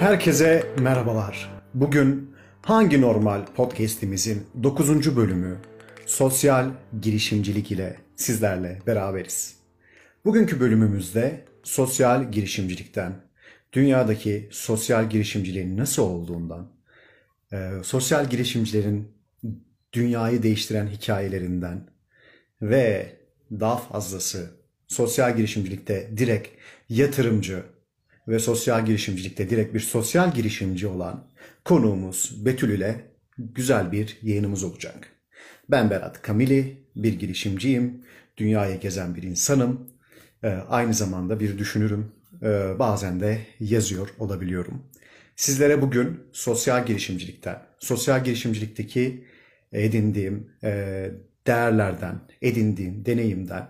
Herkese merhabalar. Bugün Hangi Normal podcast'imizin 9. bölümü sosyal girişimcilik ile sizlerle beraberiz. Bugünkü bölümümüzde sosyal girişimcilikten, dünyadaki sosyal girişimciliğin nasıl olduğundan, e, sosyal girişimcilerin dünyayı değiştiren hikayelerinden ve daha fazlası sosyal girişimcilikte direkt yatırımcı ve sosyal girişimcilikte direkt bir sosyal girişimci olan konuğumuz Betül ile güzel bir yayınımız olacak. Ben Berat Kamili, bir girişimciyim, dünyayı gezen bir insanım, ee, aynı zamanda bir düşünürüm, ee, bazen de yazıyor olabiliyorum. Sizlere bugün sosyal girişimcilikten, sosyal girişimcilikteki edindiğim e, değerlerden, edindiğim deneyimden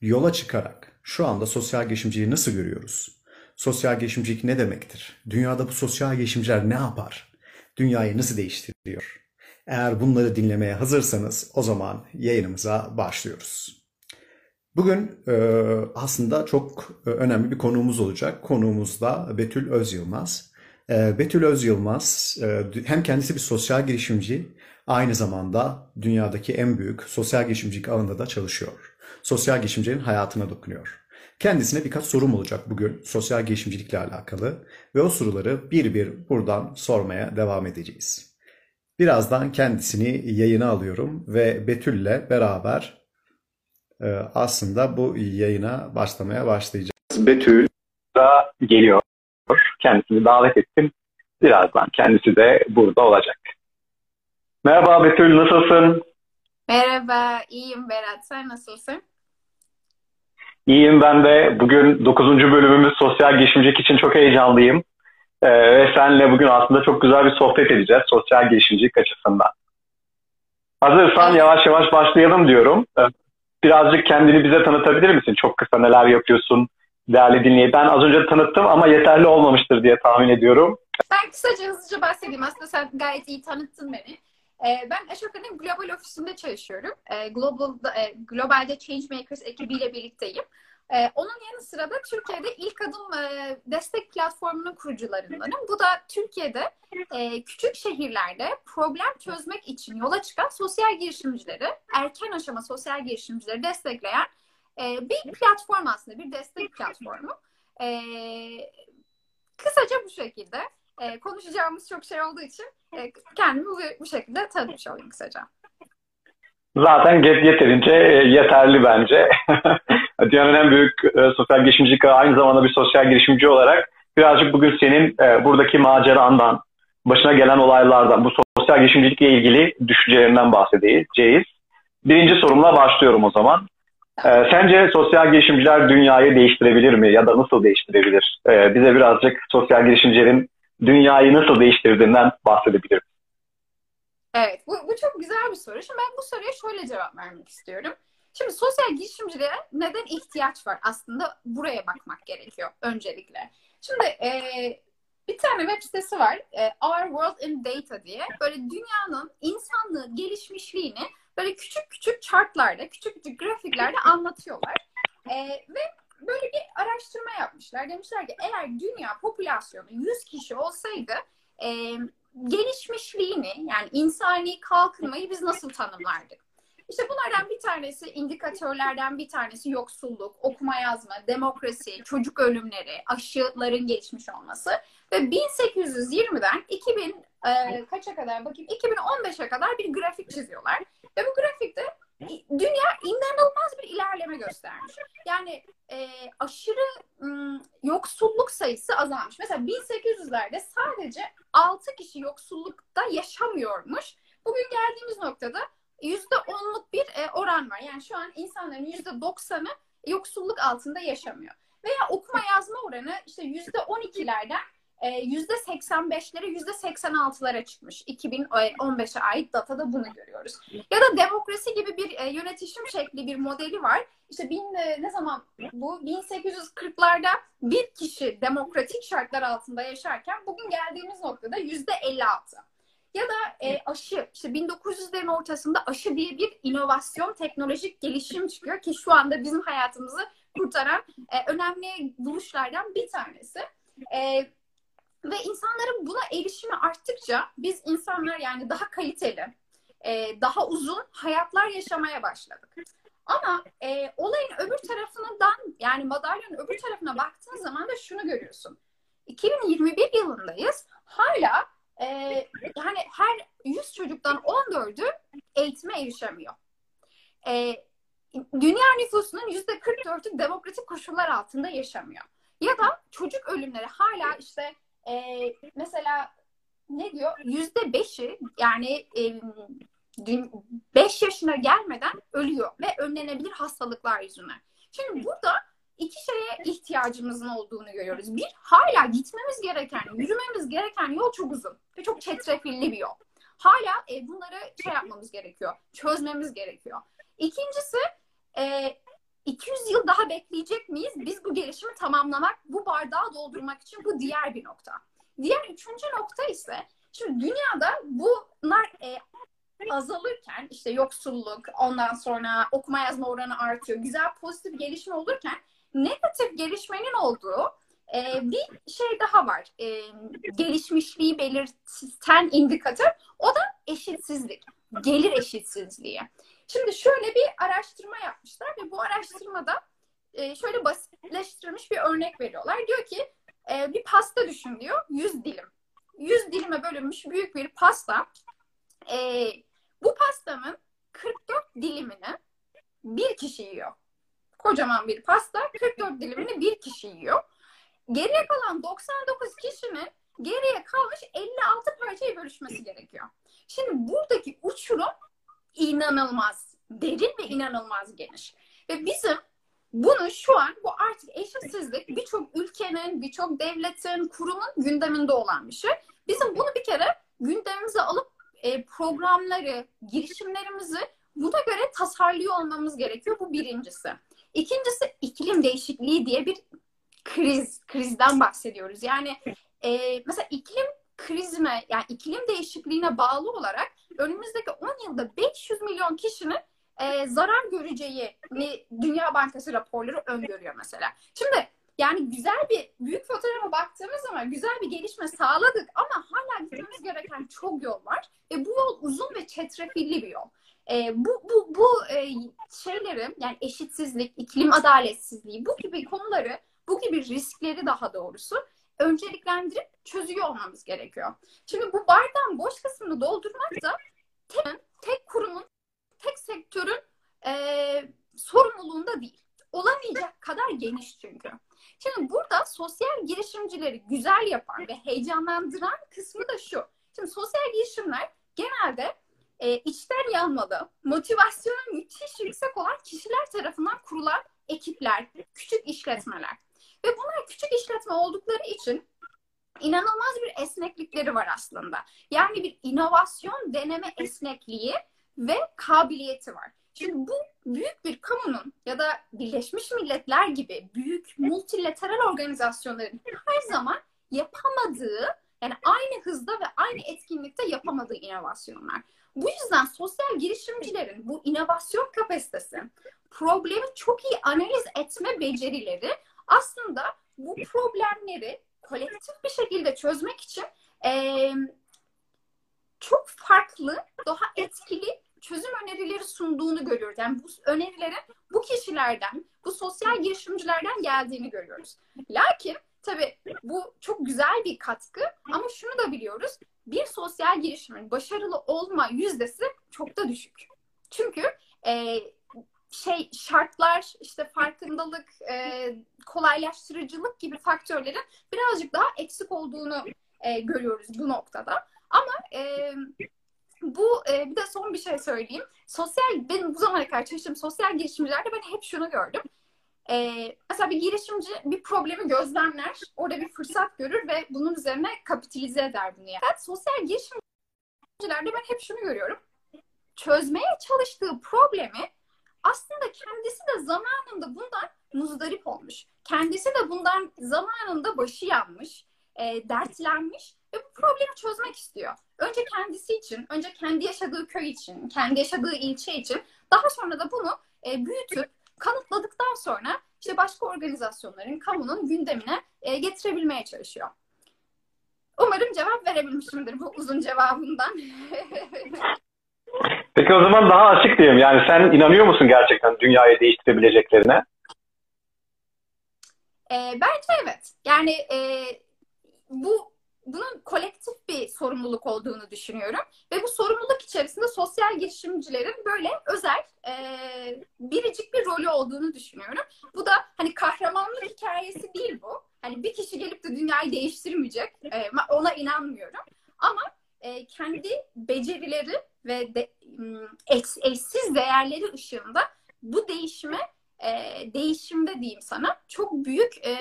yola çıkarak şu anda sosyal girişimciliği nasıl görüyoruz? Sosyal girişimcilik ne demektir? Dünyada bu sosyal girişimciler ne yapar? Dünyayı nasıl değiştiriyor? Eğer bunları dinlemeye hazırsanız o zaman yayınımıza başlıyoruz. Bugün e, aslında çok e, önemli bir konuğumuz olacak. Konuğumuz da Betül Özyılmaz. E, Betül Özyılmaz e, hem kendisi bir sosyal girişimci, aynı zamanda dünyadaki en büyük sosyal girişimcilik alanında da çalışıyor. Sosyal girişimcinin hayatına dokunuyor. Kendisine birkaç sorum olacak bugün sosyal girişimcilikle alakalı ve o soruları bir bir buradan sormaya devam edeceğiz. Birazdan kendisini yayına alıyorum ve Betül'le beraber e, aslında bu yayına başlamaya başlayacağız. Betül da geliyor. Kendisini davet ettim. Birazdan kendisi de burada olacak. Merhaba Betül, nasılsın? Merhaba, iyiyim Berat. Sen nasılsın? İyiyim ben de. Bugün 9. bölümümüz sosyal girişimcilik için çok heyecanlıyım. Ee, ve seninle bugün aslında çok güzel bir sohbet edeceğiz sosyal girişimcilik açısından. Hazırsan yavaş yavaş başlayalım diyorum. Ee, birazcık kendini bize tanıtabilir misin? Çok kısa neler yapıyorsun değerli dinleyici. Ben az önce tanıttım ama yeterli olmamıştır diye tahmin ediyorum. Ben kısaca hızlıca bahsedeyim. Aslında sen gayet iyi tanıttın beni. Ee, ben Aşoka'nın Global Ofisi'nde çalışıyorum. Ee, Global'da, e, Global'de Changemakers ekibiyle birlikteyim. Ee, onun yanı sıra da Türkiye'de ilk adım e, destek platformunun kurucularındanım. Bu da Türkiye'de e, küçük şehirlerde problem çözmek için yola çıkan sosyal girişimcileri, erken aşama sosyal girişimcileri destekleyen bir platform aslında, bir destek platformu. Kısaca bu şekilde. Konuşacağımız çok şey olduğu için e, kendimi bu, bu şekilde tanıtmış olayım kısaca. Zaten yeterince e, yeterli bence. Dünyanın en büyük e, sosyal girişimcilik aynı zamanda bir sosyal girişimci olarak birazcık bugün senin e, buradaki macerandan, başına gelen olaylardan, bu sosyal girişimcilikle ilgili düşüncelerinden bahsedeceğiz. Birinci sorumla başlıyorum o zaman. Ee, sence sosyal girişimciler dünyayı değiştirebilir mi ya da nasıl değiştirebilir? Ee, bize birazcık sosyal girişimcilerin dünyayı nasıl değiştirdiğinden bahsedebilirim. Evet, bu, bu çok güzel bir soru. Şimdi ben bu soruya şöyle cevap vermek istiyorum. Şimdi sosyal girişimciliğe neden ihtiyaç var? Aslında buraya bakmak gerekiyor öncelikle. Şimdi e, bir tane web sitesi var. E, Our World in Data diye. Böyle dünyanın insanlığı gelişmişliğini böyle küçük küçük chartlarda, küçük küçük grafiklerde anlatıyorlar. E, ve böyle bir araştırma yapmışlar. Demişler ki eğer dünya popülasyonu 100 kişi olsaydı e, gelişmişliğini yani insani kalkınmayı biz nasıl tanımlardık? İşte bunlardan bir tanesi indikatörlerden bir tanesi yoksulluk, okuma yazma, demokrasi, çocuk ölümleri, aşıların gelişmiş olması ve 1820'den 2000 e, kaça kadar bakayım 2015'e kadar bir grafik çiziyorlar. Ve bu grafikte dünya inanılmaz bir ilerleme göstermiş. Yani e, aşırı ım, yoksulluk sayısı azalmış. Mesela 1800'lerde sadece 6 kişi yoksullukta yaşamıyormuş. Bugün geldiğimiz noktada %10'luk bir e, oran var. Yani şu an insanların %90'ı yoksulluk altında yaşamıyor. Veya okuma yazma oranı işte %12'lerden %85'lere e, %86'lara çıkmış. 2015'e ait datada bunu görüyoruz. Ya da demokrasi gibi bir e, yönetişim şekli bir modeli var. İşte bin, e, ne zaman bu 1840'larda bir kişi demokratik şartlar altında yaşarken bugün geldiğimiz noktada %56. Ya da e, aşı, işte 1900'lerin ortasında aşı diye bir inovasyon, teknolojik gelişim çıkıyor ki şu anda bizim hayatımızı kurtaran e, önemli buluşlardan bir tanesi. E, Ve insanların buna erişimi arttıkça biz insanlar yani daha kaliteli, e, daha uzun hayatlar yaşamaya başladık. Ama e, olayın öbür tarafından yani madalyonun öbür tarafına baktığın zaman da şunu görüyorsun. 2021 yılındayız. Hala e, yani her 100 çocuktan 14'ü eğitime erişemiyor. E, dünya nüfusunun %44'ü demokratik koşullar altında yaşamıyor. Ya da çocuk ölümleri hala işte e, mesela ne diyor? %5'i yani e, 5 yaşına gelmeden ölüyor ve önlenebilir hastalıklar yüzünden. Şimdi burada iki şeye ihtiyacımızın olduğunu görüyoruz. Bir, hala gitmemiz gereken, yürümemiz gereken yol çok uzun ve çok çetrefilli bir yol. Hala e, bunları şey yapmamız gerekiyor, çözmemiz gerekiyor. İkincisi, e, 200 yıl daha bekleyecek miyiz? Biz bu gelişimi tamamlamak, bu bardağı doldurmak için bu diğer bir nokta. Diğer üçüncü nokta ise, şimdi dünyada bunlar e, azalırken işte yoksulluk, ondan sonra okuma yazma oranı artıyor. Güzel pozitif gelişme olurken negatif gelişmenin olduğu e, bir şey daha var. E, gelişmişliği belirten indikatör. O da eşitsizlik. Gelir eşitsizliği. Şimdi şöyle bir araştırma yapmışlar ve bu araştırmada e, şöyle basitleştirilmiş bir örnek veriyorlar. Diyor ki e, bir pasta düşün diyor. 100 dilim. 100 dilime bölünmüş büyük bir pasta. E, bu pastanın 44 dilimini bir kişi yiyor. Kocaman bir pasta 44 dilimini bir kişi yiyor. Geriye kalan 99 kişinin geriye kalmış 56 parçayı bölüşmesi gerekiyor. Şimdi buradaki uçurum inanılmaz. Derin ve inanılmaz geniş. Ve bizim bunu şu an bu artık eşitsizlik birçok ülkenin, birçok devletin, kurumun gündeminde olan bir şey. Bizim bunu bir kere gündemimize alıp e, programları, girişimlerimizi buna göre tasarlıyor olmamız gerekiyor. Bu birincisi. İkincisi iklim değişikliği diye bir kriz, krizden bahsediyoruz. Yani e, mesela iklim krizine yani iklim değişikliğine bağlı olarak önümüzdeki 10 yılda 500 milyon kişinin e, zarar göreceği Dünya Bankası raporları öngörüyor mesela. Şimdi yani güzel bir büyük fotoğrafa baktığımız zaman güzel bir gelişme sağladık ama hala gitmemiz gereken çok yol var ve bu yol uzun ve çetrefilli bir yol. E, bu bu bu e, şeyleri yani eşitsizlik, iklim adaletsizliği bu gibi konuları, bu gibi riskleri daha doğrusu önceliklendirip çözüyor olmamız gerekiyor. Şimdi bu bardağın boş kısmını doldurmak da tek, tek kurumun, tek sektörün e, sorumluluğunda değil. Olamayacak kadar geniş çünkü. Şimdi burada sosyal girişimcileri güzel yapan ve heyecanlandıran kısmı da şu. Şimdi sosyal girişimler genelde e, içten yanmalı, motivasyonu müthiş yüksek olan kişiler tarafından kurulan ekipler, küçük işletmeler. Ve bunlar küçük işletme oldukları için inanılmaz bir esneklikleri var aslında. Yani bir inovasyon deneme esnekliği ve kabiliyeti var. Şimdi bu büyük bir kamunun ya da Birleşmiş Milletler gibi büyük multilateral organizasyonların her zaman yapamadığı yani aynı hızda ve aynı etkinlikte yapamadığı inovasyonlar. Bu yüzden sosyal girişimcilerin bu inovasyon kapasitesi, problemi çok iyi analiz etme becerileri aslında bu problemleri kolektif bir şekilde çözmek için e, çok farklı, daha etkili çözüm önerileri sunduğunu görüyoruz. Yani bu önerilerin bu kişilerden, bu sosyal girişimcilerden geldiğini görüyoruz. Lakin tabii bu çok güzel bir katkı ama şunu da biliyoruz. Bir sosyal girişimin başarılı olma yüzdesi çok da düşük. Çünkü e, şey şartlar, işte farkındalık, e, kolaylaştırıcılık gibi faktörlerin birazcık daha eksik olduğunu e, görüyoruz bu noktada. Ama e, bu e, bir de son bir şey söyleyeyim. Sosyal benim bu zamana kadar çalıştığım sosyal girişimcilerde ben hep şunu gördüm. E, mesela bir girişimci bir problemi gözlemler, orada bir fırsat görür ve bunun üzerine kapitalize eder bunu. Yani. Fakat sosyal girişimcilerde ben hep şunu görüyorum. Çözmeye çalıştığı problemi aslında kendisi de zamanında bundan muzdarip olmuş. Kendisi de bundan zamanında başı yanmış, e, dertlenmiş ve bu problemi çözmek istiyor. Önce kendisi için, önce kendi yaşadığı köy için, kendi yaşadığı ilçe için, daha sonra da bunu e, büyütüp kanıtladıktan sonra işte başka organizasyonların, kamunun gündemine e, getirebilmeye çalışıyor. Umarım cevap verebilmişimdir bu uzun cevabından. Peki o zaman daha açık diyeyim. Yani sen inanıyor musun gerçekten dünyayı değiştirebileceklerine? E, bence evet. Yani e, bu bunun kolektif bir sorumluluk olduğunu düşünüyorum. Ve bu sorumluluk içerisinde sosyal girişimcilerin böyle özel e, biricik bir rolü olduğunu düşünüyorum. Bu da hani kahramanlık hikayesi değil bu. Hani bir kişi gelip de dünyayı değiştirmeyecek. E, ona inanmıyorum. Ama e, kendi becerileri ve de, eşsiz değerleri ışığında bu değişime e, değişimde diyeyim sana çok büyük e,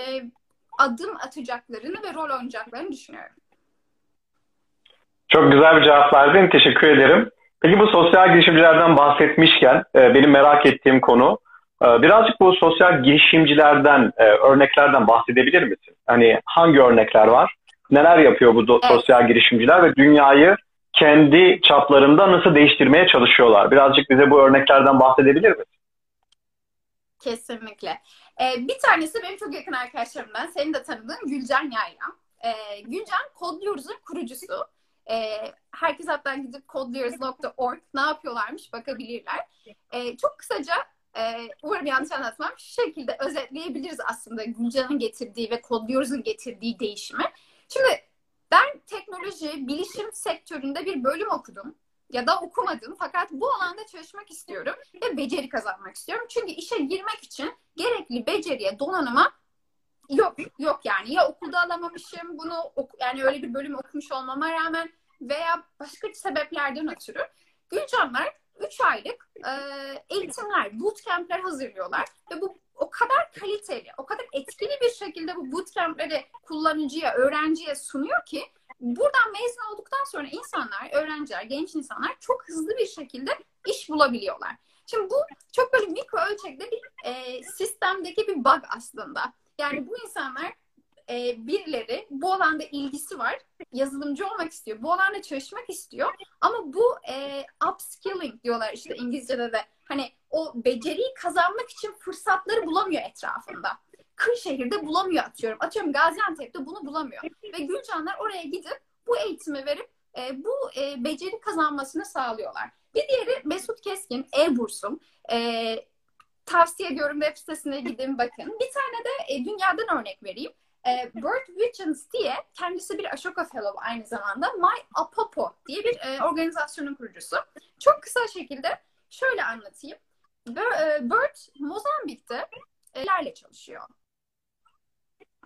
adım atacaklarını ve rol oynayacaklarını düşünüyorum. Çok güzel bir cevap verdin. Teşekkür ederim. Peki bu sosyal girişimcilerden bahsetmişken e, benim merak ettiğim konu e, birazcık bu sosyal girişimcilerden, e, örneklerden bahsedebilir misin? Hani hangi örnekler var? Neler yapıyor bu evet. sosyal girişimciler ve dünyayı kendi çaplarında nasıl değiştirmeye çalışıyorlar? Birazcık bize bu örneklerden bahsedebilir misin? Kesinlikle. Ee, bir tanesi benim çok yakın arkadaşlarımdan, senin de tanıdığın Gülcan Yayla. Ee, Gülcan Kodluyoruz'un kurucusu. Ee, herkes hatta gidip kodluyoruz.org ne yapıyorlarmış bakabilirler. Ee, çok kısaca e, umarım yanlış anlatmam. Şu şekilde özetleyebiliriz aslında Gülcan'ın getirdiği ve Kodluyoruz'un getirdiği değişimi. Şimdi ben teknoloji, bilişim sektöründe bir bölüm okudum ya da okumadım. Fakat bu alanda çalışmak istiyorum ve beceri kazanmak istiyorum. Çünkü işe girmek için gerekli beceriye, donanıma yok yok yani. Ya okulda alamamışım bunu yani öyle bir bölüm okumuş olmama rağmen veya başka sebeplerden ötürü. Gülcanlar 3 aylık e, eğitimler, bootcamp'ler hazırlıyorlar ve bu o kadar kaliteli, o kadar etkili bir şekilde bu bootcamp'leri kullanıcıya, öğrenciye sunuyor ki buradan mezun olduktan sonra insanlar, öğrenciler, genç insanlar çok hızlı bir şekilde iş bulabiliyorlar. Şimdi bu çok böyle mikro ölçekte bir e, sistemdeki bir bug aslında. Yani bu insanlar e, birileri bu alanda ilgisi var, yazılımcı olmak istiyor, bu alanda çalışmak istiyor ama bu e, upskilling diyorlar işte İngilizce'de de hani o beceriyi kazanmak için fırsatları bulamıyor etrafında. Kırşehir'de bulamıyor atıyorum. Atıyorum Gaziantep'te bunu bulamıyor. Ve Gülcanlar oraya gidip bu eğitimi verip e, bu e, beceri kazanmasını sağlıyorlar. Bir diğeri Mesut Keskin, e-bursum. E, tavsiye ediyorum web sitesine gidin bakın. Bir tane de e, dünyadan örnek vereyim. E, Bert Wiggins diye kendisi bir Ashoka Fellow aynı zamanda My Apopo diye bir e, organizasyonun kurucusu. Çok kısa şekilde şöyle anlatayım. E, Bert Mozambik'te lerle çalışıyor.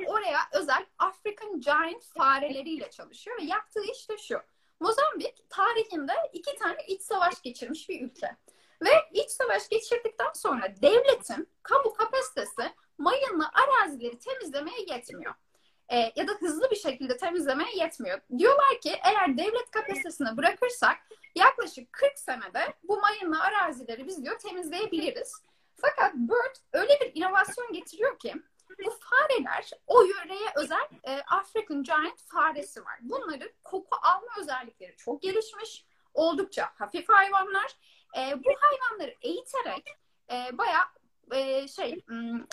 Oraya özel African Giant fareleriyle çalışıyor yaptığı iş de şu. Mozambik tarihinde iki tane iç savaş geçirmiş bir ülke. Ve iç savaş geçirdikten sonra devletin kamu kapasitesi mayınlı arazileri temizlemeye yetmiyor. E, ya da hızlı bir şekilde temizlemeye yetmiyor. Diyorlar ki eğer devlet kapasitesine bırakırsak yaklaşık 40 senede bu mayınlı arazileri biz diyor temizleyebiliriz. Fakat Bird öyle bir inovasyon getiriyor ki bu fareler o yöreye özel e, African Giant faresi var. Bunların koku alma özellikleri çok gelişmiş. Oldukça hafif hayvanlar. E, bu hayvanları eğiterek e, bayağı e, şey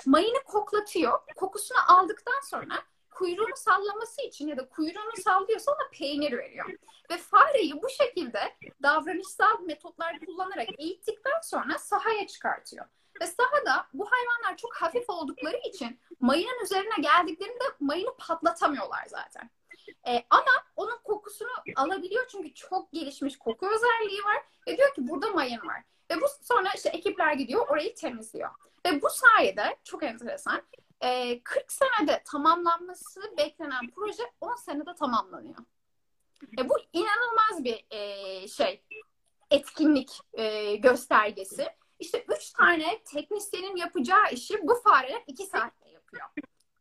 mayını koklatıyor. Kokusunu aldıktan sonra kuyruğunu sallaması için ya da kuyruğunu sallıyorsa ona peynir veriyor. Ve fareyi bu şekilde davranışsal metotlar kullanarak eğittikten sonra sahaya çıkartıyor. Ve sahada bu hayvanlar çok hafif oldukları için mayının üzerine geldiklerinde mayını patlatamıyorlar zaten. Ee, ama onun kokusunu alabiliyor çünkü çok gelişmiş koku özelliği var. Ve diyor ki burada mayın var. Ve bu sonra işte ekipler gidiyor orayı temizliyor. Ve bu sayede çok enteresan 40 senede tamamlanması beklenen proje 10 senede tamamlanıyor. E, bu inanılmaz bir şey etkinlik göstergesi. İşte üç tane teknisyenin yapacağı işi bu fareler iki saatte yapıyor.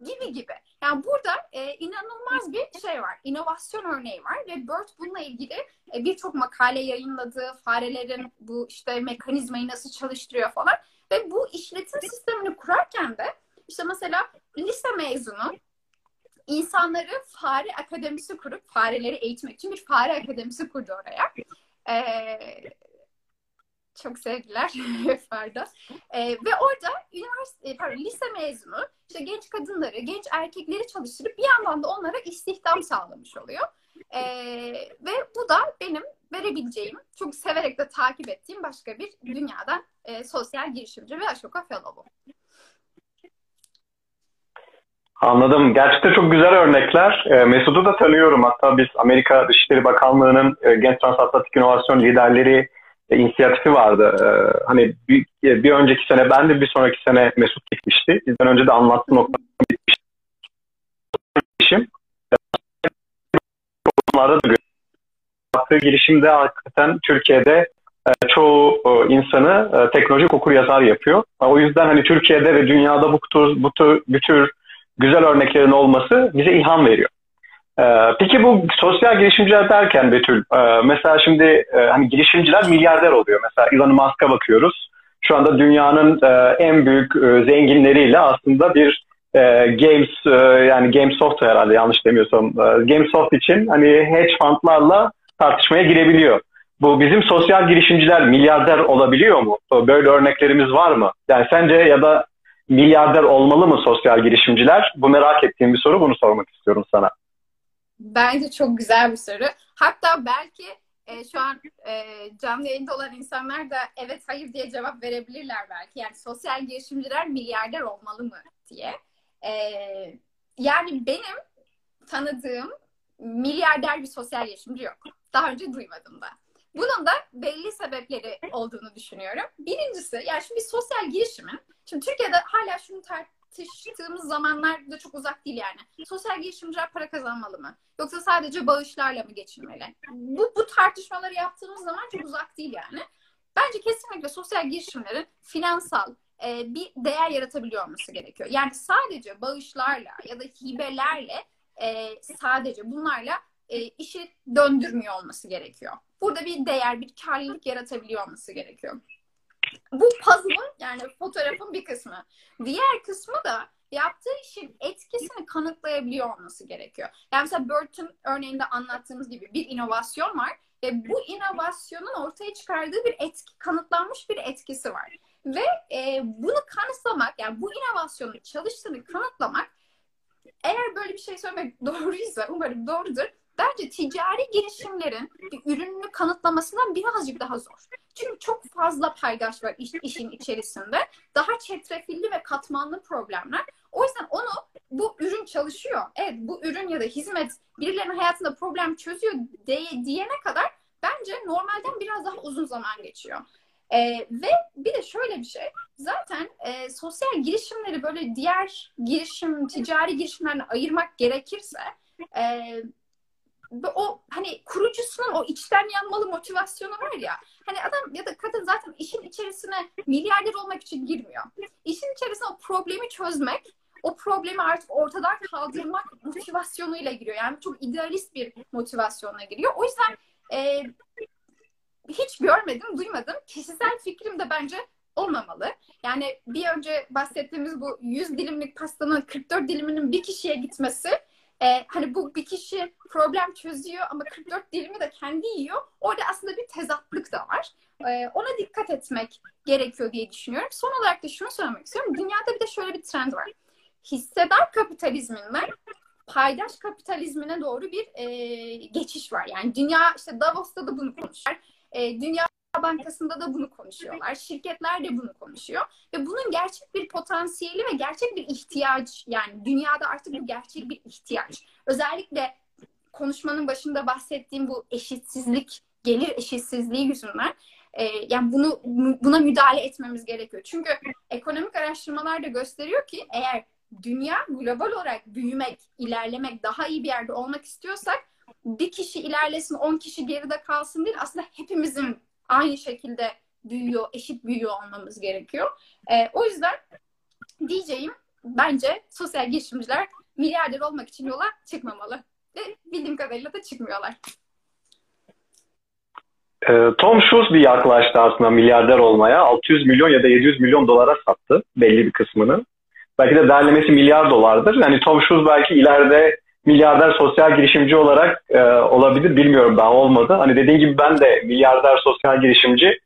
Gibi gibi. Yani burada e, inanılmaz bir şey var. İnovasyon örneği var ve Bird bununla ilgili e, birçok makale yayınladı. Farelerin bu işte mekanizmayı nasıl çalıştırıyor falan. Ve bu işletim sistemini kurarken de işte mesela lise mezunu insanları fare akademisi kurup fareleri eğitmek için bir fare akademisi kurdu oraya. Ee, Çok sevgiler Ferda. Ee, ve orada üniversite, e, pardon, lise mezunu işte genç kadınları, genç erkekleri çalıştırıp bir yandan da onlara istihdam sağlamış oluyor. Ee, ve bu da benim verebileceğim, çok severek de takip ettiğim başka bir dünyadan e, sosyal girişimci ve Ashoka Fellow. Anladım. Gerçekten çok güzel örnekler. E, Mesut'u da tanıyorum. Hatta biz Amerika Dışişleri Bakanlığı'nın e, Genç Transatlantik İnovasyon Liderleri e, inisiyatifi vardı. E, hani bir, e, bir önceki sene ben de bir sonraki sene Mesut gitmişti. Bizden önce de anlattığım nokta bitmişti. Onlarda da yaptığı girişimde hakikaten Türkiye'de e, çoğu e, insanı e, teknolojik okur yazar yapıyor. O yüzden hani Türkiye'de ve dünyada bu tür, bu tür, bu tür güzel örneklerin olması bize ilham veriyor. Ee, peki bu sosyal girişimciler derken Betül, e, mesela şimdi e, hani girişimciler milyarder oluyor. Mesela Elon Musk'a bakıyoruz. Şu anda dünyanın e, en büyük zenginleriyle aslında bir Games yani Gamesoft herhalde yanlış demiyorsam Gamesoft için hani hedge fundlarla tartışmaya girebiliyor. Bu bizim sosyal girişimciler milyarder olabiliyor mu? Böyle örneklerimiz var mı? Yani sence ya da milyarder olmalı mı sosyal girişimciler? Bu merak ettiğim bir soru. Bunu sormak istiyorum sana. Bence çok güzel bir soru. Hatta belki e, şu an e, canlı yayında olan insanlar da evet hayır diye cevap verebilirler belki. Yani sosyal girişimciler milyarder olmalı mı diye. E, yani benim tanıdığım milyarder bir sosyal girişimci yok. Daha önce duymadım da. Bunun da belli sebepleri olduğunu düşünüyorum. Birincisi yani şimdi bir sosyal girişimin, şimdi Türkiye'de hala şunu tartıştığımız zamanlar da çok uzak değil yani. Sosyal girişimciler para kazanmalı mı? Yoksa sadece bağışlarla mı geçinmeli? Bu, bu tartışmaları yaptığımız zaman çok uzak değil yani. Bence kesinlikle sosyal girişimlerin finansal e, bir değer yaratabiliyor olması gerekiyor. Yani sadece bağışlarla ya da hibelerle e, sadece bunlarla e, işi döndürmüyor olması gerekiyor. Burada bir değer, bir karlılık yaratabiliyor olması gerekiyor. Bu puzzle'ın yani fotoğrafın bir kısmı. Diğer kısmı da yaptığı işin etkisini kanıtlayabiliyor olması gerekiyor. Yani mesela Burton örneğinde anlattığımız gibi bir inovasyon var ve bu inovasyonun ortaya çıkardığı bir etki, kanıtlanmış bir etkisi var. Ve e, bunu kanıtlamak, yani bu inovasyonun çalıştığını kanıtlamak eğer böyle bir şey söylemek doğruysa, umarım doğrudur, bence ticari girişimlerin ürününü kanıtlamasından birazcık daha zor. Çünkü çok fazla paydaş var iş, işin içerisinde. Daha çetrefilli ve katmanlı problemler. O yüzden onu bu ürün çalışıyor. Evet bu ürün ya da hizmet birilerinin hayatında problem çözüyor diye, diyene kadar bence normalden biraz daha uzun zaman geçiyor. Ee, ve bir de şöyle bir şey. Zaten e, sosyal girişimleri böyle diğer girişim, ticari girişimlerle ayırmak gerekirse e, o hani kurucusunun o içten yanmalı motivasyonu var ya. Hani adam ya da kadın zaten işin içerisine milyarder olmak için girmiyor. İşin içerisine o problemi çözmek, o problemi artık ortadan kaldırmak motivasyonuyla giriyor. Yani çok idealist bir motivasyonla giriyor. O yüzden e, hiç görmedim, duymadım. Kişisel fikrim de bence olmamalı. Yani bir önce bahsettiğimiz bu 100 dilimlik pastanın 44 diliminin bir kişiye gitmesi e, hani bu bir kişi problem çözüyor ama 44 dilimi de kendi yiyor. Orada aslında bir tezatlık da var. E, ona dikkat etmek gerekiyor diye düşünüyorum. Son olarak da şunu söylemek istiyorum. Dünyada bir de şöyle bir trend var. Hissedar kapitalizminden paydaş kapitalizmine doğru bir e, geçiş var. Yani dünya işte Davos'ta da bunu konuşuyor. E, dünya Bankası'nda da bunu konuşuyorlar. Şirketler de bunu konuşuyor. Ve bunun gerçek bir potansiyeli ve gerçek bir ihtiyaç yani dünyada artık bu gerçek bir ihtiyaç. Özellikle konuşmanın başında bahsettiğim bu eşitsizlik, gelir eşitsizliği yüzünden e, yani bunu buna müdahale etmemiz gerekiyor. Çünkü ekonomik araştırmalar da gösteriyor ki eğer dünya global olarak büyümek, ilerlemek, daha iyi bir yerde olmak istiyorsak bir kişi ilerlesin, on kişi geride kalsın değil. Aslında hepimizin aynı şekilde büyüyor, eşit büyüyor olmamız gerekiyor. E, o yüzden diyeceğim bence sosyal girişimciler milyarder olmak için yola çıkmamalı. Ve bildiğim kadarıyla da çıkmıyorlar. Ee, Tom Shoes bir yaklaştı aslında milyarder olmaya. 600 milyon ya da 700 milyon dolara sattı belli bir kısmını. Belki de derlemesi milyar dolardır. Yani Tom Shoes belki ileride milyarder sosyal girişimci olarak e, olabilir bilmiyorum daha olmadı. Hani dediğin gibi ben de milyarder sosyal girişimci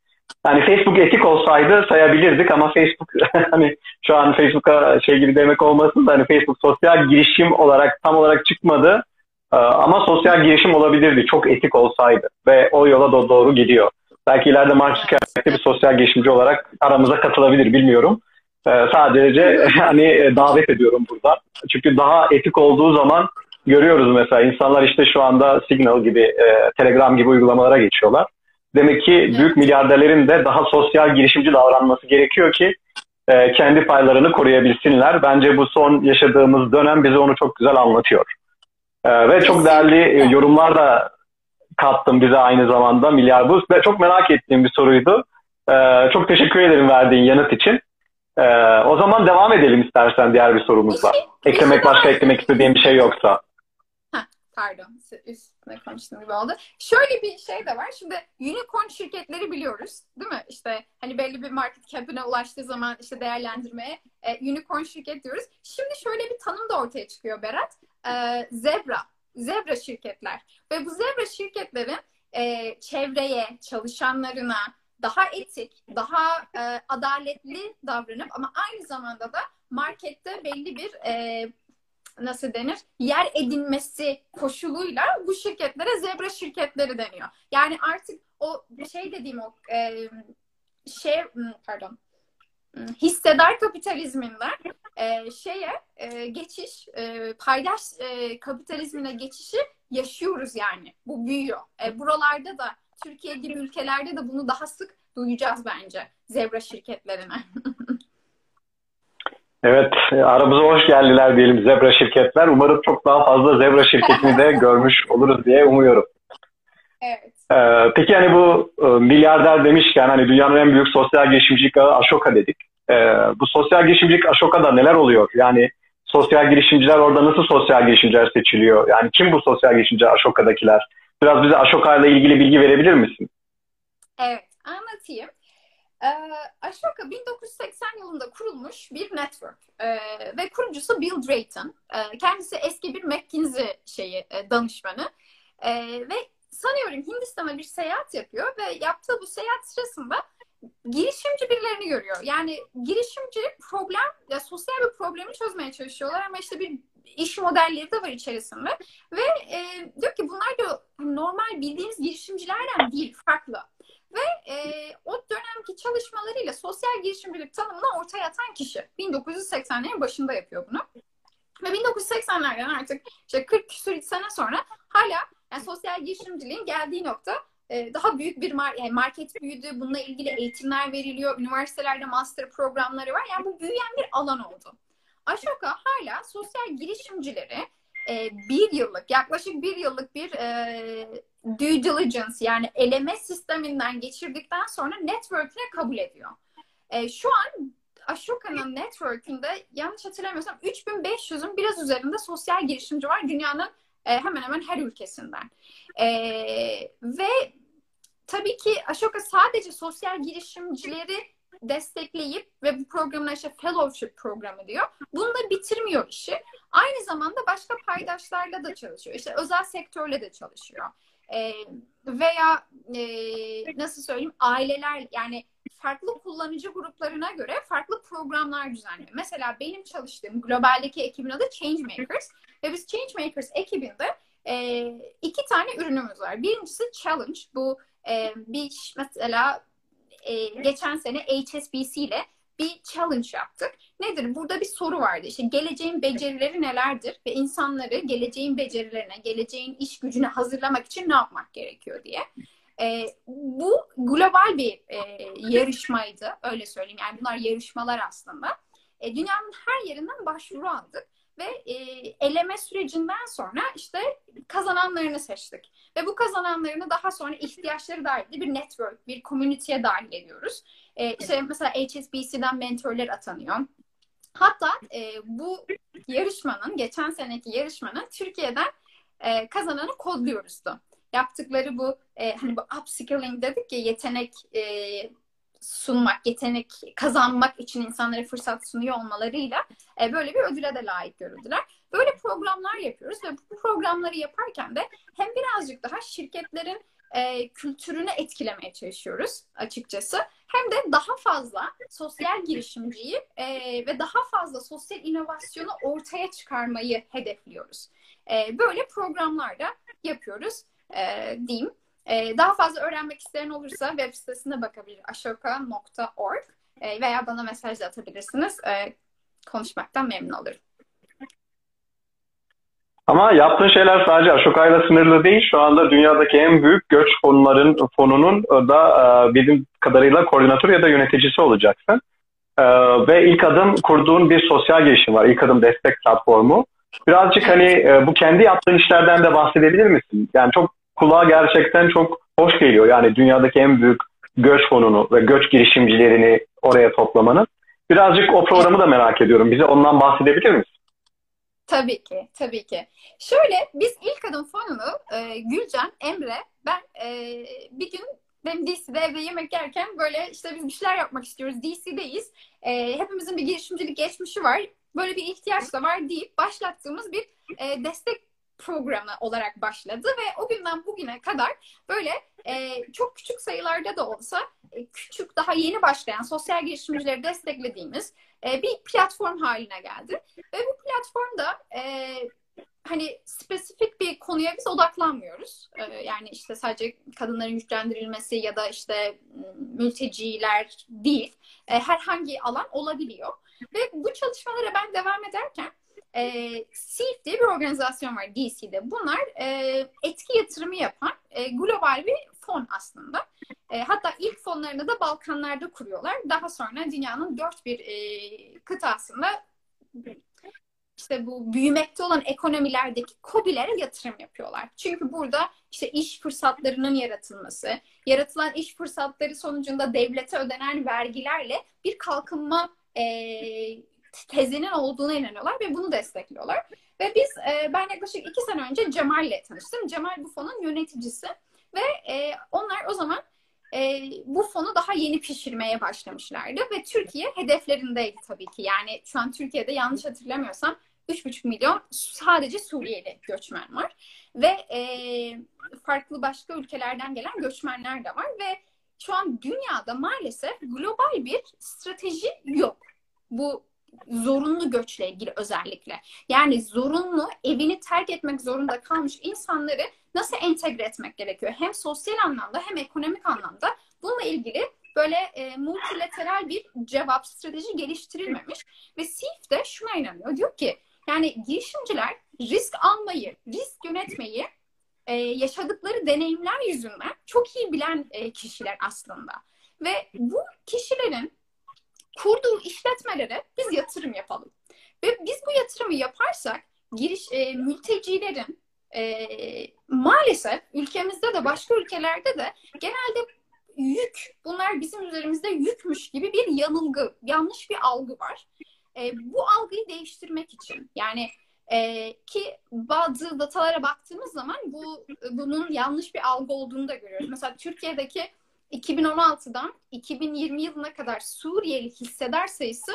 Yani Facebook etik olsaydı sayabilirdik ama Facebook hani şu an Facebook'a şey gibi demek olmasın da hani Facebook sosyal girişim olarak tam olarak çıkmadı. Ee, ama sosyal girişim olabilirdi çok etik olsaydı ve o yola da doğru gidiyor. Belki ileride Mark Zuckerberg bir sosyal girişimci olarak aramıza katılabilir bilmiyorum. Ee, sadece hani davet ediyorum burada. Çünkü daha etik olduğu zaman görüyoruz mesela insanlar işte şu anda Signal gibi, e, Telegram gibi uygulamalara geçiyorlar. Demek ki büyük milyarderlerin de daha sosyal girişimci davranması gerekiyor ki e, kendi paylarını koruyabilsinler. Bence bu son yaşadığımız dönem bize onu çok güzel anlatıyor. E, ve çok değerli e, yorumlar da kattım bize aynı zamanda Milyar Buz. Ve çok merak ettiğim bir soruydu. E, çok teşekkür ederim verdiğin yanıt için. E, o zaman devam edelim istersen diğer bir sorumuzla. Eklemek başka eklemek istediğim bir şey yoksa pardon üstüne konuştuğum gibi oldu. Şöyle bir şey de var. Şimdi unicorn şirketleri biliyoruz değil mi? İşte hani belli bir market cap'ine ulaştığı zaman işte değerlendirmeye e, unicorn şirket diyoruz. Şimdi şöyle bir tanım da ortaya çıkıyor Berat. E, zebra. Zebra şirketler. Ve bu zebra şirketlerin e, çevreye, çalışanlarına, daha etik, daha e, adaletli davranıp ama aynı zamanda da markette belli bir e, nasıl denir yer edinmesi koşuluyla bu şirketlere zebra şirketleri deniyor. Yani artık o şey dediğim o e, şey pardon hissedar kapitalizminden e, şeye e, geçiş e, paydaş e, kapitalizmine geçişi yaşıyoruz yani. Bu büyüyor. E, buralarda da Türkiye gibi ülkelerde de bunu daha sık duyacağız bence zebra şirketlerine. Evet, aramıza hoş geldiler diyelim zebra şirketler. Umarım çok daha fazla zebra şirketini de görmüş oluruz diye umuyorum. Evet. Ee, peki hani bu e, milyarder demişken hani dünyanın en büyük sosyal girişimcilik ağı Ashoka dedik. Ee, bu sosyal girişimcilik Ashoka'da neler oluyor? Yani sosyal girişimciler orada nasıl sosyal girişimciler seçiliyor? Yani kim bu sosyal girişimciler Ashoka'dakiler? Biraz bize Ashoka ile ilgili bilgi verebilir misin? Evet, anlatayım. Ee, Ashoka 1980 yılında kurulmuş bir network ee, ve kurucusu Bill Drayton. Ee, kendisi eski bir McKinsey şeyi e, danışmanı ee, ve sanıyorum Hindistan'a bir seyahat yapıyor ve yaptığı bu seyahat sırasında girişimci birilerini görüyor. Yani girişimci problem, ya sosyal bir problemi çözmeye çalışıyorlar ama işte bir iş modelleri de var içerisinde ve e, diyor ki bunlar da normal bildiğimiz girişimcilerden değil, farklı. Ve e, o dönemki çalışmalarıyla sosyal girişimcilik tanımını ortaya atan kişi. 1980'lerin başında yapıyor bunu. Ve 1980'lerden artık işte 40 küsur sene sonra hala yani sosyal girişimciliğin geldiği nokta e, daha büyük bir mar yani market büyüdü. Bununla ilgili eğitimler veriliyor. Üniversitelerde master programları var. Yani bu büyüyen bir alan oldu. Ashoka hala sosyal girişimcileri e, bir yıllık, yaklaşık bir yıllık bir e, due diligence yani eleme sisteminden geçirdikten sonra network'üne kabul ediyor. E, şu an Ashoka'nın network'ünde yanlış hatırlamıyorsam 3500'ün biraz üzerinde sosyal girişimci var dünyanın e, hemen hemen her ülkesinden. E, ve tabii ki Ashoka sadece sosyal girişimcileri destekleyip ve bu programına işte fellowship programı diyor. Bunu da bitirmiyor işi. Aynı zamanda başka paydaşlarla da çalışıyor. İşte özel sektörle de çalışıyor. E, veya e, nasıl söyleyeyim aileler yani farklı kullanıcı gruplarına göre farklı programlar düzenliyor. Mesela benim çalıştığım globaldeki ekibin adı Changemakers ve biz Changemakers ekibinde e, iki tane ürünümüz var. Birincisi Challenge. Bu e, bir mesela e, geçen sene HSBC ile bir challenge yaptık. Nedir? Burada bir soru vardı. İşte geleceğin becerileri nelerdir ve insanları geleceğin becerilerine, geleceğin iş gücüne hazırlamak için ne yapmak gerekiyor diye. E, bu global bir e, yarışmaydı. Öyle söyleyeyim. Yani bunlar yarışmalar aslında. E, dünyanın her yerinden başvuru aldık ve e, eleme sürecinden sonra işte kazananlarını seçtik. Ve bu kazananlarını daha sonra ihtiyaçları dahil bir network, bir community'ye dahil ediyoruz. E, işte mesela HSBC'den mentorlar atanıyor. Hatta e, bu yarışmanın, geçen seneki yarışmanın Türkiye'den e, kazananı kodluyoruz da. Yaptıkları bu e, hani bu upskilling dedik ya yetenek e, sunmak, yetenek kazanmak için insanlara fırsat sunuyor olmalarıyla e, böyle bir ödüle de layık görüldüler. Böyle programlar yapıyoruz ve bu programları yaparken de hem birazcık daha şirketlerin e, kültürünü etkilemeye çalışıyoruz açıkçası. Hem de daha fazla sosyal girişimciyi e, ve daha fazla sosyal inovasyonu ortaya çıkarmayı hedefliyoruz. E, böyle programlarda yapıyoruz e, diyeyim. E, daha fazla öğrenmek isteyen olursa web sitesine bakabilir ashoka.org e, veya bana mesaj da atabilirsiniz. E, konuşmaktan memnun olurum. Ama yaptığın şeyler sadece Ashoka'yla sınırlı değil. Şu anda dünyadaki en büyük göç fonların fonunun da e, bildiğim kadarıyla koordinatör ya da yöneticisi olacaksın. E, ve ilk adım kurduğun bir sosyal girişim var. İlk adım destek platformu. Birazcık hani e, bu kendi yaptığın işlerden de bahsedebilir misin? Yani çok kulağa gerçekten çok hoş geliyor. Yani dünyadaki en büyük göç fonunu ve göç girişimcilerini oraya toplamanın. Birazcık o programı da merak ediyorum. Bize ondan bahsedebilir misin? Tabii ki, tabii ki. Şöyle, biz ilk adım fonunu e, Gülcan, Emre, ben e, bir gün benim DC'de evde yemek yerken böyle işte biz bir şeyler yapmak istiyoruz. DC'deyiz. E, hepimizin bir girişimcilik geçmişi var. Böyle bir ihtiyaç da var deyip başlattığımız bir e, destek programı olarak başladı ve o günden bugüne kadar böyle e, çok küçük sayılarda da olsa e, küçük daha yeni başlayan sosyal girişimcileri desteklediğimiz e, bir platform haline geldi. Ve bu platformda e, hani spesifik bir konuya biz odaklanmıyoruz. E, yani işte sadece kadınların güçlendirilmesi ya da işte mülteciler değil. E, herhangi alan olabiliyor. Ve bu çalışmalara ben devam ederken e, SEEF diye bir organizasyon var DC'de. Bunlar e, etki yatırımı yapan e, global bir fon aslında. E, hatta ilk fonlarını da Balkanlarda kuruyorlar. Daha sonra dünyanın dört bir e, kıtasında işte bu büyümekte olan ekonomilerdeki COBİ'lere yatırım yapıyorlar. Çünkü burada işte iş fırsatlarının yaratılması, yaratılan iş fırsatları sonucunda devlete ödenen vergilerle bir kalkınma e, tezinin olduğuna inanıyorlar ve bunu destekliyorlar. Ve biz e, ben yaklaşık iki sene önce Cemal ile tanıştım. Cemal bu fonun yöneticisi ve e, onlar o zaman e, bu fonu daha yeni pişirmeye başlamışlardı ve Türkiye hedeflerindeydi tabii ki. Yani şu an Türkiye'de yanlış hatırlamıyorsam 3,5 milyon sadece Suriyeli göçmen var ve e, farklı başka ülkelerden gelen göçmenler de var ve şu an dünyada maalesef global bir strateji yok. Bu zorunlu göçle ilgili özellikle. Yani zorunlu evini terk etmek zorunda kalmış insanları nasıl entegre etmek gerekiyor? Hem sosyal anlamda hem ekonomik anlamda bununla ilgili böyle e, multilateral bir cevap strateji geliştirilmemiş ve SIF de şuna inanıyor. Diyor ki yani girişimciler risk almayı, risk yönetmeyi e, yaşadıkları deneyimler yüzünden çok iyi bilen e, kişiler aslında. Ve bu kişilerin kurduğu işletmelere biz yatırım yapalım. Ve biz bu yatırımı yaparsak giriş e, mültecilerin e, maalesef ülkemizde de başka ülkelerde de genelde yük, bunlar bizim üzerimizde yükmüş gibi bir yanılgı, yanlış bir algı var. E, bu algıyı değiştirmek için yani e, ki bazı datalara baktığımız zaman bu bunun yanlış bir algı olduğunu da görüyoruz. Mesela Türkiye'deki 2016'dan 2020 yılına kadar Suriyeli hissedar sayısı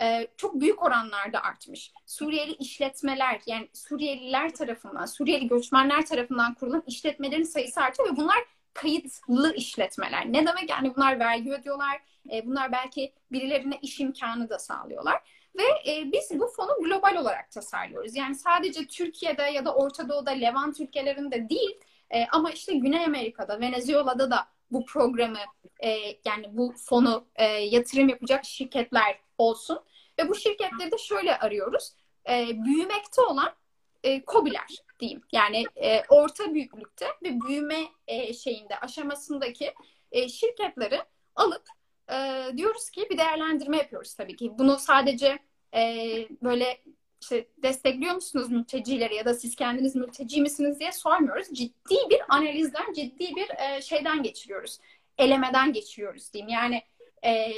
e, çok büyük oranlarda artmış. Suriyeli işletmeler yani Suriyeliler tarafından, Suriyeli göçmenler tarafından kurulan işletmelerin sayısı artıyor ve bunlar kayıtlı işletmeler. Ne demek? Yani bunlar vergi ödüyorlar. E, bunlar belki birilerine iş imkanı da sağlıyorlar. Ve e, biz bu fonu global olarak tasarlıyoruz. Yani sadece Türkiye'de ya da Orta Doğu'da, Levant ülkelerinde değil e, ama işte Güney Amerika'da, Venezuela'da da bu programı e, yani bu fonu e, yatırım yapacak şirketler olsun. Ve bu şirketleri de şöyle arıyoruz. E, büyümekte olan e, COBİ'ler diyeyim. Yani e, orta büyüklükte ve büyüme e, şeyinde aşamasındaki e, şirketleri alıp e, diyoruz ki bir değerlendirme yapıyoruz tabii ki. Bunu sadece e, böyle işte destekliyor musunuz mültecileri ya da siz kendiniz mülteci misiniz diye sormuyoruz. Ciddi bir analizden, ciddi bir e, şeyden geçiriyoruz. Elemeden geçiriyoruz diyeyim. Yani e,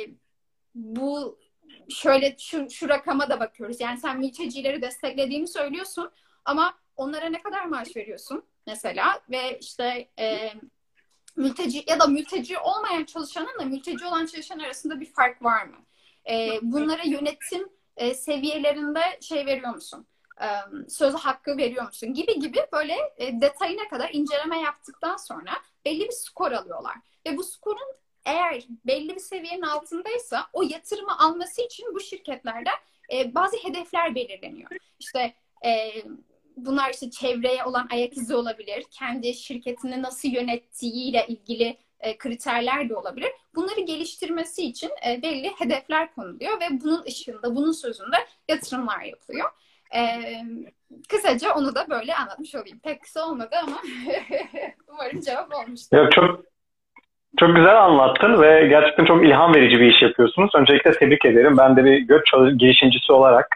bu şöyle şu, şu rakama da bakıyoruz. Yani sen mültecileri desteklediğini söylüyorsun ama onlara ne kadar maaş veriyorsun mesela ve işte e, mülteci ya da mülteci olmayan çalışanın mülteci olan çalışan arasında bir fark var mı? E, bunlara yönetim e, seviyelerinde şey veriyor musun? e, söz hakkı veriyor musun gibi gibi böyle e, detayına kadar inceleme yaptıktan sonra belli bir skor alıyorlar. Ve bu skorun eğer belli bir seviyenin altındaysa o yatırımı alması için bu şirketlerde e, bazı hedefler belirleniyor. İşte e, bunlar işte çevreye olan ayak izi olabilir, kendi şirketini nasıl yönettiğiyle ilgili e, kriterler de olabilir. Bunları geliştirmesi için e, belli hedefler konuluyor ve bunun ışığında, bunun sözünde yatırımlar yapılıyor. E, kısaca onu da böyle anlatmış olayım. Pek kısa olmadı ama umarım cevap olmuştur. Yok, çok çok güzel anlattın ve gerçekten çok ilham verici bir iş yapıyorsunuz. Öncelikle tebrik ederim. Ben de bir göç girişimcisi olarak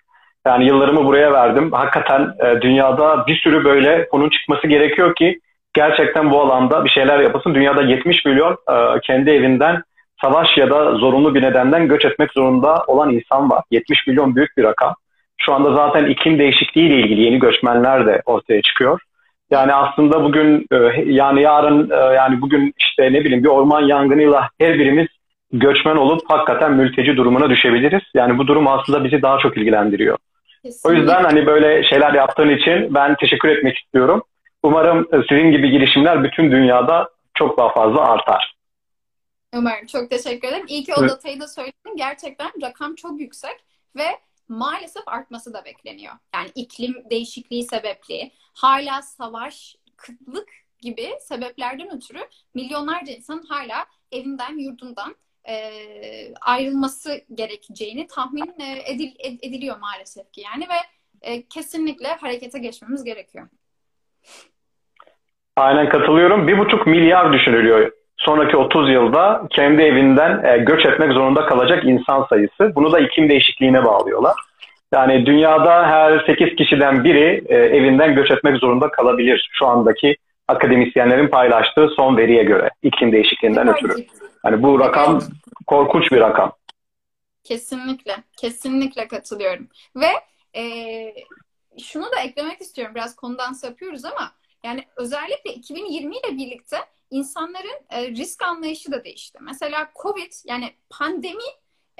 yani yıllarımı buraya verdim. Hakikaten e, dünyada bir sürü böyle konun çıkması gerekiyor ki gerçekten bu alanda bir şeyler yapılsın. Dünyada 70 milyon e, kendi evinden savaş ya da zorunlu bir nedenden göç etmek zorunda olan insan var. 70 milyon büyük bir rakam. Şu anda zaten iklim değişikliği ile ilgili yeni göçmenler de ortaya çıkıyor. Yani aslında bugün e, yani yarın e, yani bugün işte ne bileyim bir orman yangınıyla her birimiz göçmen olup hakikaten mülteci durumuna düşebiliriz. Yani bu durum aslında bizi daha çok ilgilendiriyor. Kesinlikle. O yüzden hani böyle şeyler yaptığın için ben teşekkür etmek istiyorum. Umarım sizin gibi girişimler bütün dünyada çok daha fazla artar. Umarım. Çok teşekkür ederim. İyi ki o datayı da söyledin. Gerçekten rakam çok yüksek ve maalesef artması da bekleniyor. Yani iklim değişikliği sebepli, hala savaş, kıtlık gibi sebeplerden ötürü milyonlarca insan hala evinden, yurdundan e, ayrılması gerekeceğini tahmin e, edil, ed, ediliyor maalesef ki yani ve e, kesinlikle harekete geçmemiz gerekiyor. Aynen katılıyorum. Bir buçuk milyar düşünülüyor. Sonraki 30 yılda kendi evinden e, göç etmek zorunda kalacak insan sayısı. Bunu da iklim değişikliğine bağlıyorlar. Yani dünyada her 8 kişiden biri e, evinden göç etmek zorunda kalabilir şu andaki akademisyenlerin paylaştığı son veriye göre iklim değişikliğinden ötürü. Yani bu rakam korkunç bir rakam. Kesinlikle, kesinlikle katılıyorum. Ve e, şunu da eklemek istiyorum. Biraz konudan sapıyoruz ama yani özellikle 2020 ile birlikte insanların e, risk anlayışı da değişti. Mesela Covid yani pandemi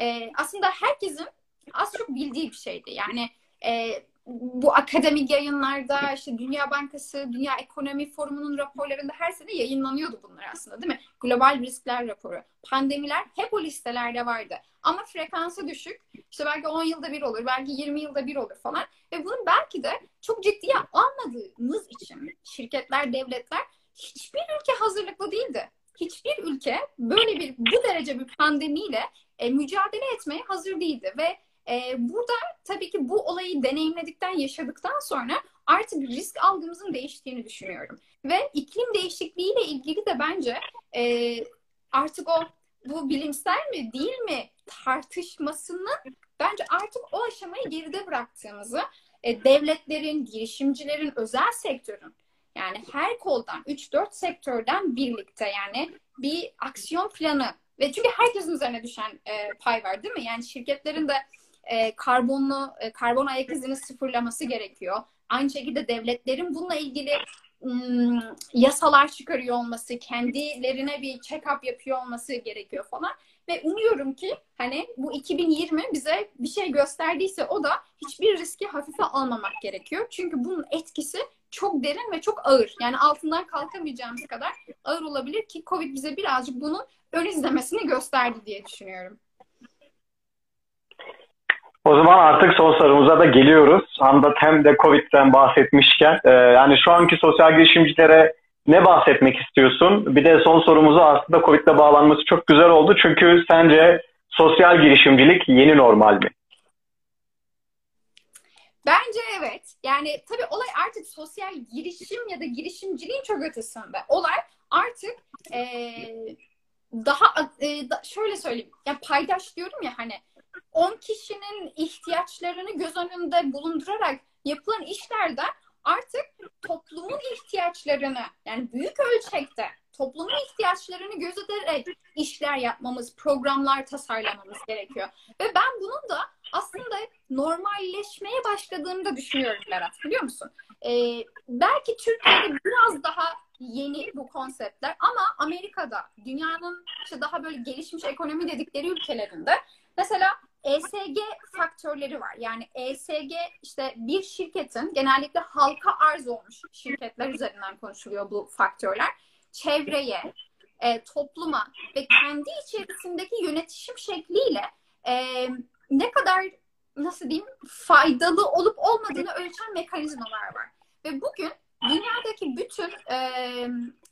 e, aslında herkesin az çok bildiği bir şeydi. Yani e, bu akademik yayınlarda işte Dünya Bankası, Dünya Ekonomi Forumu'nun raporlarında her sene yayınlanıyordu bunlar aslında değil mi? Global riskler raporu. Pandemiler hep o listelerde vardı. Ama frekansı düşük. İşte belki 10 yılda bir olur, belki 20 yılda bir olur falan. Ve bunu belki de çok ciddiye almadığımız için şirketler, devletler hiçbir ülke hazırlıklı değildi. Hiçbir ülke böyle bir bu derece bir pandemiyle e, mücadele etmeye hazır değildi ve e, burada tabii ki bu olayı deneyimledikten, yaşadıktan sonra artık risk algımızın değiştiğini düşünüyorum. Ve iklim değişikliğiyle ilgili de bence e, artık o bu bilimsel mi değil mi tartışmasının bence artık o aşamayı geride bıraktığımızı e, devletlerin, girişimcilerin, özel sektörün yani her koldan 3-4 sektörden birlikte yani bir aksiyon planı ve çünkü herkesin üzerine düşen e, pay var değil mi? Yani şirketlerin de e, karbonlu e, karbon ayak izini sıfırlaması gerekiyor. Aynı şekilde devletlerin bununla ilgili yasalar çıkarıyor olması, kendilerine bir check-up yapıyor olması gerekiyor falan. Ve umuyorum ki hani bu 2020 bize bir şey gösterdiyse o da hiçbir riski hafife almamak gerekiyor. Çünkü bunun etkisi çok derin ve çok ağır. Yani altından kalkamayacağımız kadar ağır olabilir ki Covid bize birazcık bunun ön izlemesini gösterdi diye düşünüyorum. O zaman artık son sorumuza da geliyoruz. Handa hem de Covid'den bahsetmişken e, yani şu anki sosyal girişimcilere ne bahsetmek istiyorsun? Bir de son sorumuzu aslında Covid'le bağlanması çok güzel oldu. Çünkü sence sosyal girişimcilik yeni normal mi? Bence evet. Yani tabii olay artık sosyal girişim ya da girişimciliğin çok ötesinde. Olay artık e, daha e, da, şöyle söyleyeyim. Ya paydaş diyorum ya hani 10 kişinin ihtiyaçlarını göz önünde bulundurarak yapılan işlerde artık toplumun ihtiyaçlarını yani büyük ölçekte toplumun ihtiyaçlarını gözederek işler yapmamız, programlar tasarlamamız gerekiyor. Ve ben bunun da aslında normalleşmeye başladığını da düşünüyorum Berat biliyor musun? Ee, belki Türkiye'de biraz daha yeni bu konseptler ama Amerika'da dünyanın işte daha böyle gelişmiş ekonomi dedikleri ülkelerinde mesela ESG faktörleri var. Yani ESG işte bir şirketin genellikle halka arz olmuş şirketler üzerinden konuşuluyor bu faktörler. Çevreye, e, topluma ve kendi içerisindeki yönetişim şekliyle e, ne kadar nasıl diyeyim faydalı olup olmadığını ölçen mekanizmalar var. Ve bugün dünyadaki bütün e,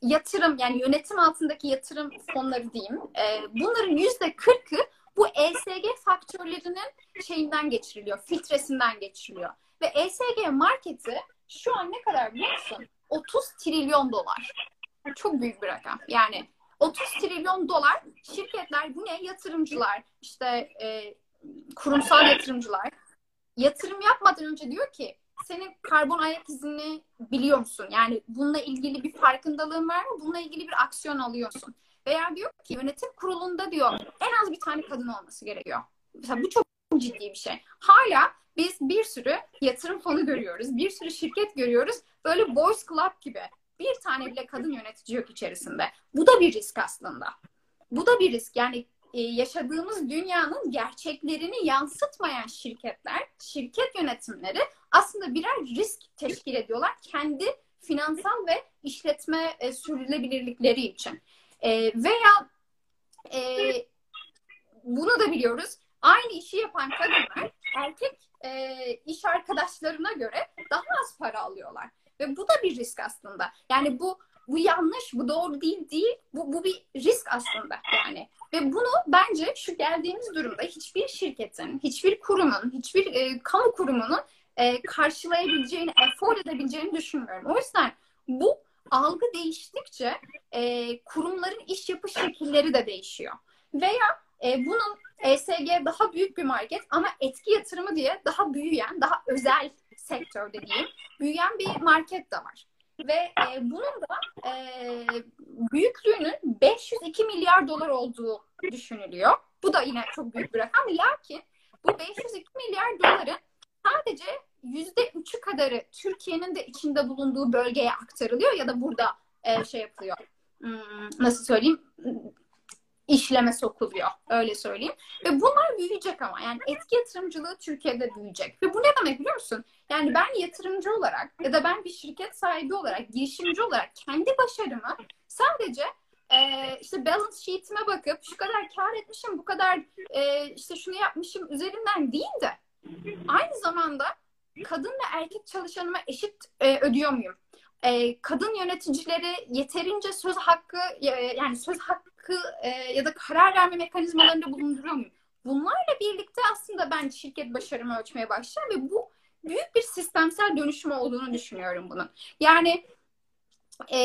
yatırım yani yönetim altındaki yatırım fonları diyeyim e, bunların yüzde kırkı bu ESG faktörlerinin şeyinden geçiriliyor, filtresinden geçiriliyor. Ve ESG marketi şu an ne kadar biliyor musun? 30 trilyon dolar. Çok büyük bir rakam. Yani 30 trilyon dolar şirketler bu ne? Yatırımcılar, işte e, kurumsal yatırımcılar yatırım yapmadan önce diyor ki senin karbon ayak izini biliyor musun? Yani bununla ilgili bir farkındalığın var mı? Bununla ilgili bir aksiyon alıyorsun. Veya diyor ki yönetim kurulunda diyor en az bir tane kadın olması gerekiyor. Mesela bu çok ciddi bir şey. Hala biz bir sürü yatırım fonu görüyoruz. Bir sürü şirket görüyoruz. Böyle boys club gibi. Bir tane bile kadın yönetici yok içerisinde. Bu da bir risk aslında. Bu da bir risk. Yani e, yaşadığımız dünyanın gerçeklerini yansıtmayan şirketler, şirket yönetimleri aslında birer risk teşkil ediyorlar kendi finansal ve işletme e, sürdürülebilirlikleri için. E, veya e, bunu da biliyoruz. Aynı işi yapan kadınlar erkek e, iş arkadaşlarına göre daha az para alıyorlar. Ve bu da bir risk aslında. Yani bu bu yanlış, bu doğru değil değil. Bu, bu bir risk aslında yani. Ve bunu bence şu geldiğimiz durumda hiçbir şirketin, hiçbir kurumun, hiçbir e, kamu kurumunun e, karşılayabileceğini, afford edebileceğini düşünmüyorum. O yüzden bu algı değiştikçe e, kurumların iş yapış şekilleri de değişiyor. Veya e, bunun ESG daha büyük bir market ama etki yatırımı diye daha büyüyen, daha özel sektörde diyeyim, büyüyen bir market de var. Ve e, bunun da e, büyüklüğünün 502 milyar dolar olduğu düşünülüyor. Bu da yine çok büyük bir rakam. Lakin bu 502 milyar doların sadece yüzde üçü kadarı Türkiye'nin de içinde bulunduğu bölgeye aktarılıyor ya da burada e, şey yapılıyor. Hmm, nasıl söyleyeyim? işleme sokuluyor. Öyle söyleyeyim. Ve bunlar büyüyecek ama. Yani etki yatırımcılığı Türkiye'de büyüyecek. Ve bu ne demek biliyor musun? Yani ben yatırımcı olarak ya da ben bir şirket sahibi olarak, girişimci olarak kendi başarımı sadece e, işte balance sheet'ime bakıp şu kadar kar etmişim, bu kadar e, işte şunu yapmışım üzerinden değil de aynı zamanda kadın ve erkek çalışanıma eşit e, ödüyor muyum? E, kadın yöneticileri yeterince söz hakkı yani söz hakkı e, ya da karar verme mekanizmalarında bulunduruyor muyum? Bunlarla birlikte aslında ben şirket başarımı ölçmeye başlayacağım ve bu büyük bir sistemsel dönüşüm olduğunu düşünüyorum bunun. Yani e,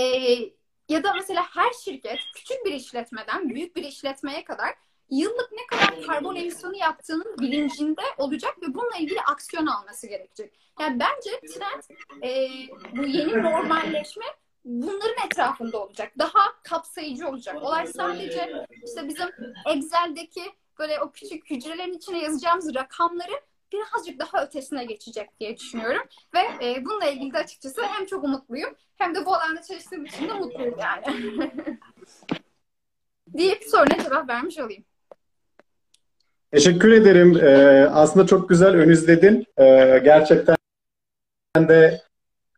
ya da mesela her şirket küçük bir işletmeden büyük bir işletmeye kadar yıllık ne kadar karbon emisyonu yaptığının bilincinde olacak ve bununla ilgili aksiyon alması gerekecek. Yani bence trend e, bu yeni normalleşme bunların etrafında olacak. Daha kapsayıcı olacak. Olay sadece işte bizim Excel'deki böyle o küçük hücrelerin içine yazacağımız rakamları birazcık daha ötesine geçecek diye düşünüyorum. Ve e, bununla ilgili de açıkçası hem çok umutluyum hem de bu alanda çalıştığım için de mutluyum yani. deyip soruna cevap vermiş olayım. Teşekkür ederim. Ee, aslında çok güzel ön izledin. Ee, gerçekten de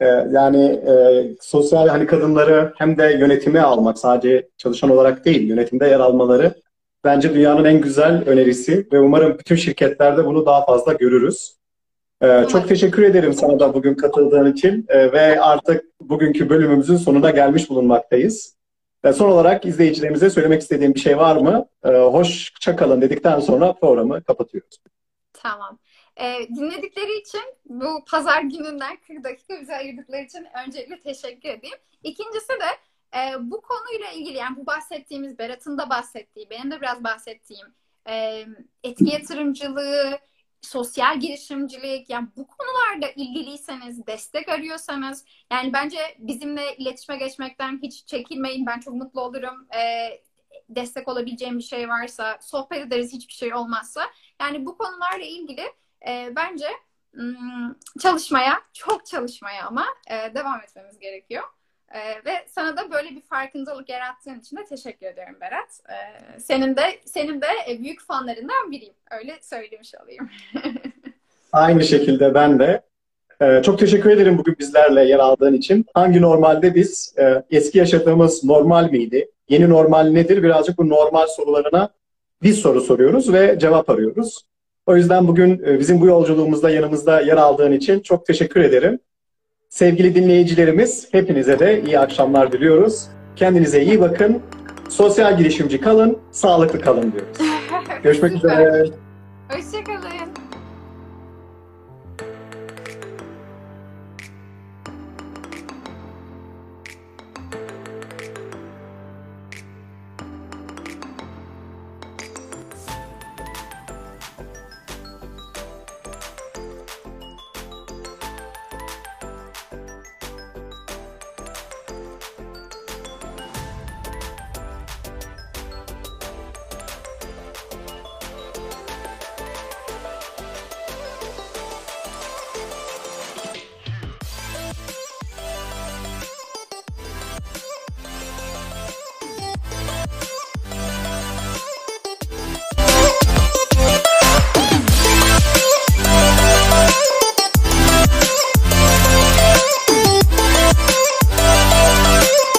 e, yani e, sosyal hani kadınları hem de yönetime almak sadece çalışan olarak değil yönetimde yer almaları bence dünyanın en güzel önerisi ve umarım bütün şirketlerde bunu daha fazla görürüz. Ee, çok teşekkür ederim sana da bugün katıldığın için ee, ve artık bugünkü bölümümüzün sonuna gelmiş bulunmaktayız. Ve son olarak izleyicilerimize söylemek istediğim bir şey var mı? Ee, hoşça kalın dedikten sonra programı kapatıyoruz. Tamam. E, dinledikleri için bu pazar gününden 40 dakika bize ayırdıkları için öncelikle teşekkür edeyim. İkincisi de e, bu konuyla ilgili yani bu bahsettiğimiz Berat'ın da bahsettiği, benim de biraz bahsettiğim e, etki yatırımcılığı, sosyal girişimcilik yani bu konularda ilgiliyseniz, destek arıyorsanız yani bence bizimle iletişime geçmekten hiç çekinmeyin. Ben çok mutlu olurum. E, destek olabileceğim bir şey varsa, sohbet ederiz hiçbir şey olmazsa. Yani bu konularla ilgili e, bence çalışmaya, çok çalışmaya ama e, devam etmemiz gerekiyor. Ee, ve sana da böyle bir farkındalık yarattığın için de teşekkür ederim Berat. Ee, senin de senin de e, büyük fanlarından biriyim. Öyle söylemiş olayım. Aynı şekilde ben de. Ee, çok teşekkür ederim bugün bizlerle yer aldığın için. Hangi normalde biz e, eski yaşadığımız normal miydi? Yeni normal nedir? Birazcık bu normal sorularına biz soru soruyoruz ve cevap arıyoruz. O yüzden bugün e, bizim bu yolculuğumuzda yanımızda yer aldığın için çok teşekkür ederim. Sevgili dinleyicilerimiz hepinize de iyi akşamlar diliyoruz. Kendinize iyi bakın. Sosyal girişimci kalın, sağlıklı kalın diyoruz. Görüşmek üzere. Hoşçakalın.